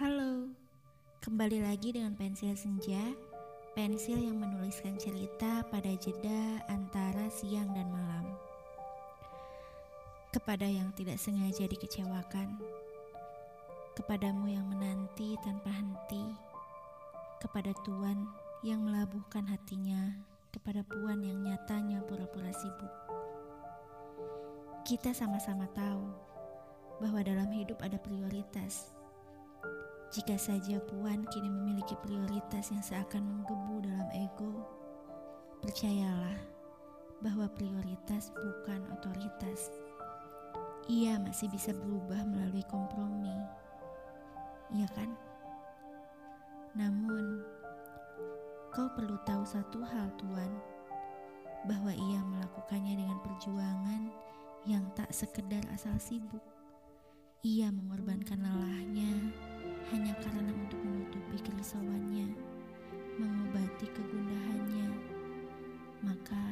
Halo, kembali lagi dengan pensil senja, pensil yang menuliskan cerita pada jeda antara siang dan malam. Kepada yang tidak sengaja dikecewakan, kepadamu yang menanti tanpa henti, kepada Tuan yang melabuhkan hatinya kepada Puan yang nyatanya pura-pura sibuk. Kita sama-sama tahu bahwa dalam hidup ada prioritas jika saja Puan kini memiliki prioritas yang seakan menggebu dalam ego, percayalah bahwa prioritas bukan otoritas. Ia masih bisa berubah melalui kompromi. Iya kan? Namun, kau perlu tahu satu hal, Tuan, bahwa ia melakukannya dengan perjuangan yang tak sekedar asal sibuk. Ia mengorbankan lelahnya, hanya karena untuk menutupi kerisauannya, mengobati kegundahannya. Maka,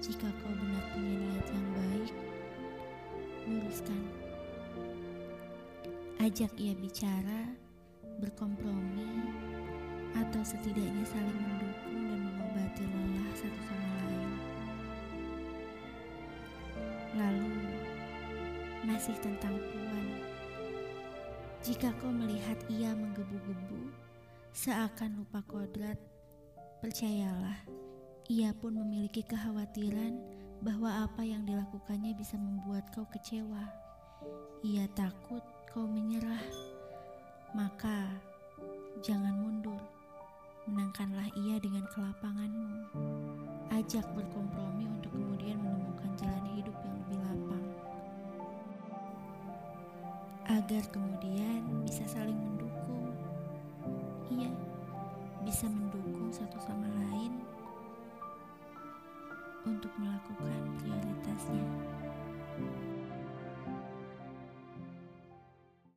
jika kau benar punya niat yang baik, luruskan. Ajak ia bicara, berkompromi, atau setidaknya saling mendukung dan mengobati lelah satu sama lain. Lalu, masih tentang Puan. Jika kau melihat ia menggebu-gebu, seakan lupa kodrat, percayalah, ia pun memiliki kekhawatiran bahwa apa yang dilakukannya bisa membuat kau kecewa. Ia takut kau menyerah, maka jangan mundur. Menangkanlah ia dengan kelapanganmu. Ajak berkompromi untuk agar kemudian bisa saling mendukung. Iya, bisa mendukung satu sama lain untuk melakukan prioritasnya.